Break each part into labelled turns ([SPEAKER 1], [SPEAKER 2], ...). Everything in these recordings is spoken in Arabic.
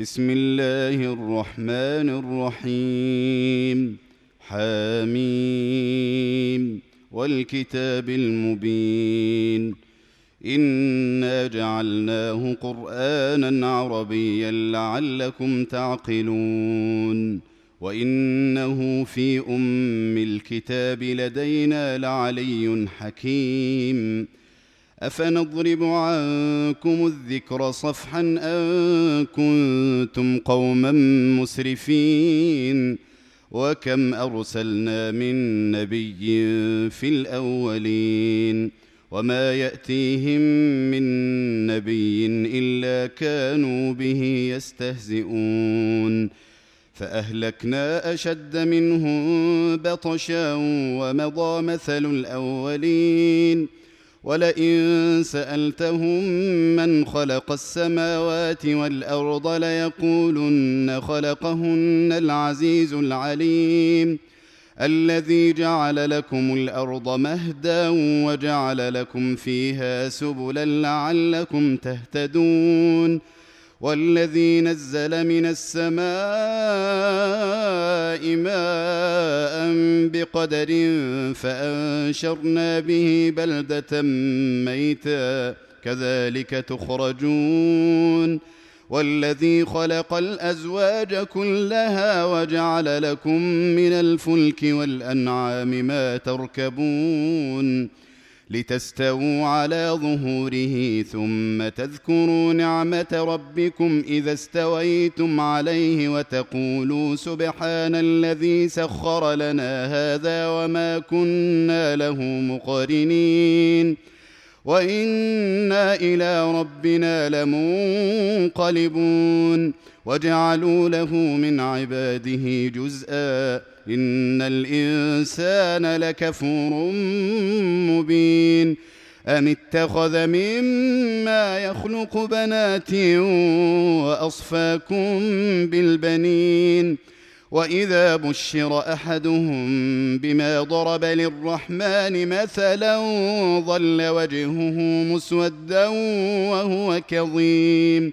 [SPEAKER 1] بسم الله الرحمن الرحيم حاميم والكتاب المبين انا جعلناه قرانا عربيا لعلكم تعقلون وانه في ام الكتاب لدينا لعلي حكيم افنضرب عنكم الذكر صفحا ان كنتم قوما مسرفين وكم ارسلنا من نبي في الاولين وما ياتيهم من نبي الا كانوا به يستهزئون فاهلكنا اشد منهم بطشا ومضى مثل الاولين ولئن سالتهم من خلق السماوات والارض ليقولن خلقهن العزيز العليم الذي جعل لكم الارض مهدا وجعل لكم فيها سبلا لعلكم تهتدون والذي نزل من السماء ماء بقدر فانشرنا به بلده ميتا كذلك تخرجون والذي خلق الازواج كلها وجعل لكم من الفلك والانعام ما تركبون لتستووا على ظهوره ثم تذكروا نعمه ربكم اذا استويتم عليه وتقولوا سبحان الذي سخر لنا هذا وما كنا له مقرنين وانا الى ربنا لمنقلبون وجعلوا له من عباده جزءا ان الانسان لكفور مبين ام اتخذ مما يخلق بنات واصفاكم بالبنين واذا بشر احدهم بما ضرب للرحمن مثلا ظل وجهه مسودا وهو كظيم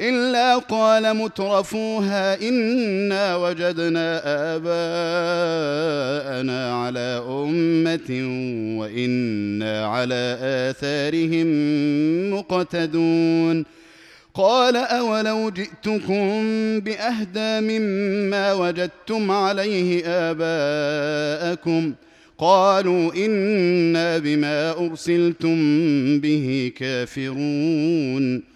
[SPEAKER 1] إلا قال مترفوها إنا وجدنا آباءنا على أمة وإنا على آثارهم مقتدون قال أولو جئتكم بأهدى مما وجدتم عليه آباءكم قالوا إنا بما أرسلتم به كافرون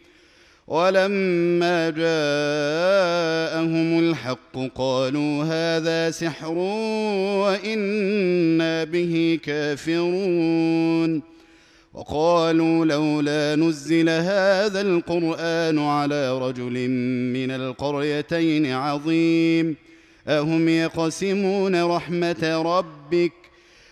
[SPEAKER 1] ولما جاءهم الحق قالوا هذا سحر وإنا به كافرون وقالوا لولا نزل هذا القرآن على رجل من القريتين عظيم أهم يقسمون رحمة ربك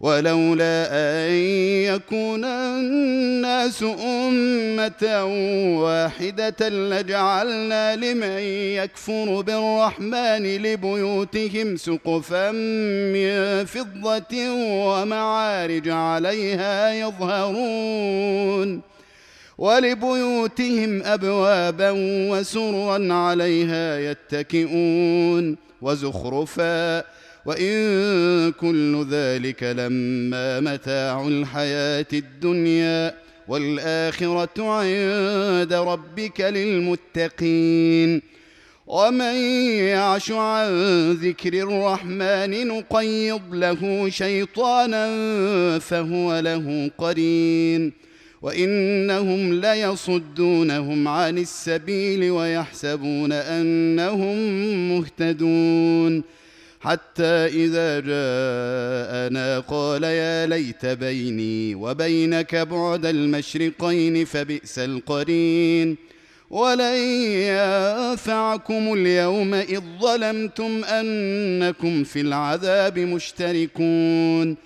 [SPEAKER 1] ولولا أن يكون الناس أمة واحدة لجعلنا لمن يكفر بالرحمن لبيوتهم سقفا من فضة ومعارج عليها يظهرون ولبيوتهم أبوابا وسرا عليها يتكئون وزخرفا وان كل ذلك لما متاع الحياه الدنيا والاخره عند ربك للمتقين ومن يعش عن ذكر الرحمن نقيض له شيطانا فهو له قرين وانهم ليصدونهم عن السبيل ويحسبون انهم مهتدون حتى اذا جاءنا قال يا ليت بيني وبينك بعد المشرقين فبئس القرين ولن ينفعكم اليوم اذ ظلمتم انكم في العذاب مشتركون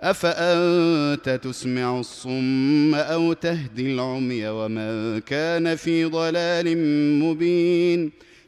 [SPEAKER 1] افانت تسمع الصم او تهدي العمي ومن كان في ضلال مبين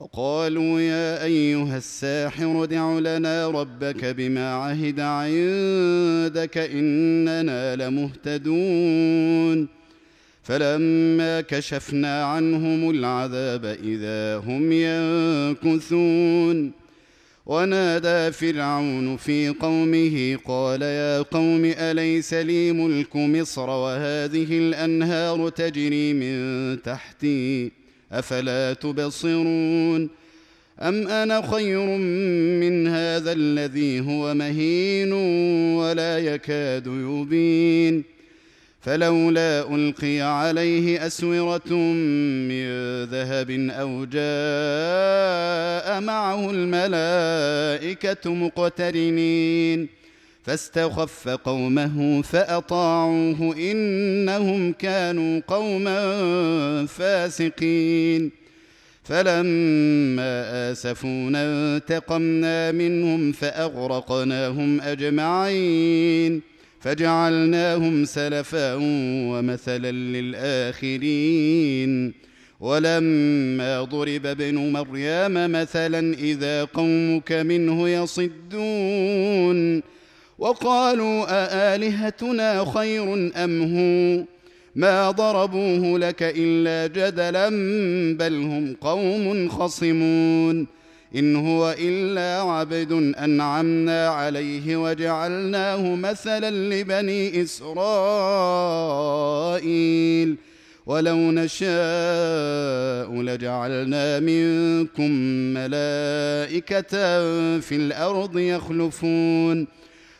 [SPEAKER 1] وقالوا يا ايها الساحر ادع لنا ربك بما عهد عندك اننا لمهتدون فلما كشفنا عنهم العذاب اذا هم ينكثون ونادى فرعون في قومه قال يا قوم اليس لي ملك مصر وهذه الانهار تجري من تحتي افلا تبصرون ام انا خير من هذا الذي هو مهين ولا يكاد يبين فلولا القي عليه اسوره من ذهب او جاء معه الملائكه مقترنين فاستخف قومه فاطاعوه انهم كانوا قوما فاسقين فلما اسفونا انتقمنا منهم فاغرقناهم اجمعين فجعلناهم سلفا ومثلا للاخرين ولما ضرب ابن مريم مثلا اذا قومك منه يصدون وقالوا أآلهتنا خير أم هو ما ضربوه لك إلا جدلا بل هم قوم خصمون إن هو إلا عبد أنعمنا عليه وجعلناه مثلا لبني إسرائيل ولو نشاء لجعلنا منكم ملائكة في الأرض يخلفون ۖ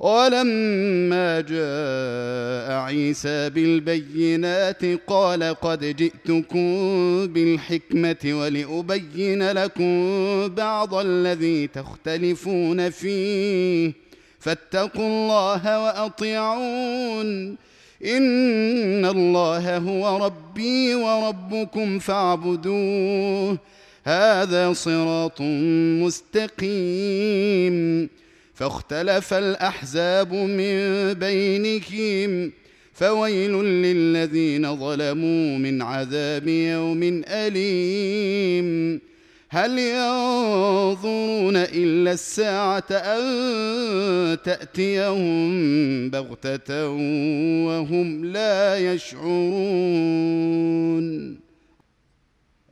[SPEAKER 1] ولما جاء عيسى بالبينات قال قد جئتكم بالحكمه ولابين لكم بعض الذي تختلفون فيه فاتقوا الله واطيعون ان الله هو ربي وربكم فاعبدوه هذا صراط مستقيم فاختلف الاحزاب من بينهم فويل للذين ظلموا من عذاب يوم اليم هل ينظرون الا الساعه ان تاتيهم بغته وهم لا يشعرون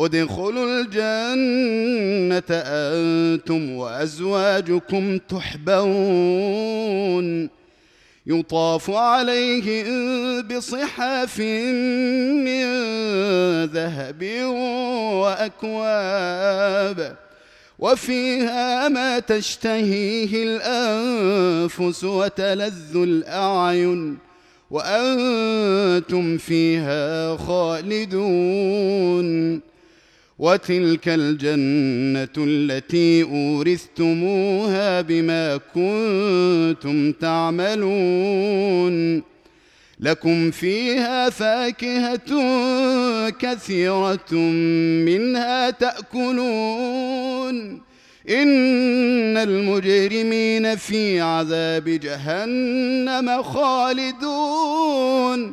[SPEAKER 1] ادخلوا الجنة أنتم وأزواجكم تحبون يطاف عليهم بصحاف من ذهب وأكواب وفيها ما تشتهيه الأنفس وتلذ الأعين وأنتم فيها خالدون وتلك الجنه التي اورثتموها بما كنتم تعملون لكم فيها فاكهه كثيره منها تاكلون ان المجرمين في عذاب جهنم خالدون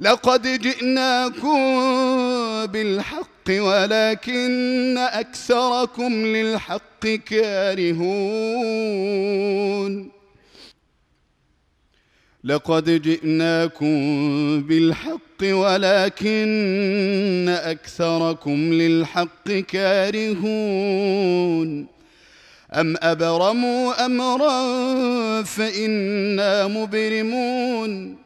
[SPEAKER 1] لقد جئناكم بالحق ولكن اكثركم للحق كارهون لقد جئناكم بالحق ولكن اكثركم للحق كارهون ام ابرموا امرا فانا مبرمون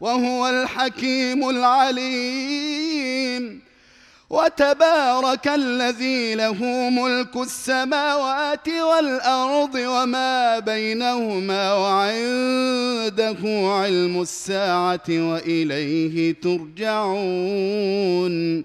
[SPEAKER 1] وهو الحكيم العليم وتبارك الذي له ملك السماوات والأرض وما بينهما وعنده علم الساعة وإليه ترجعون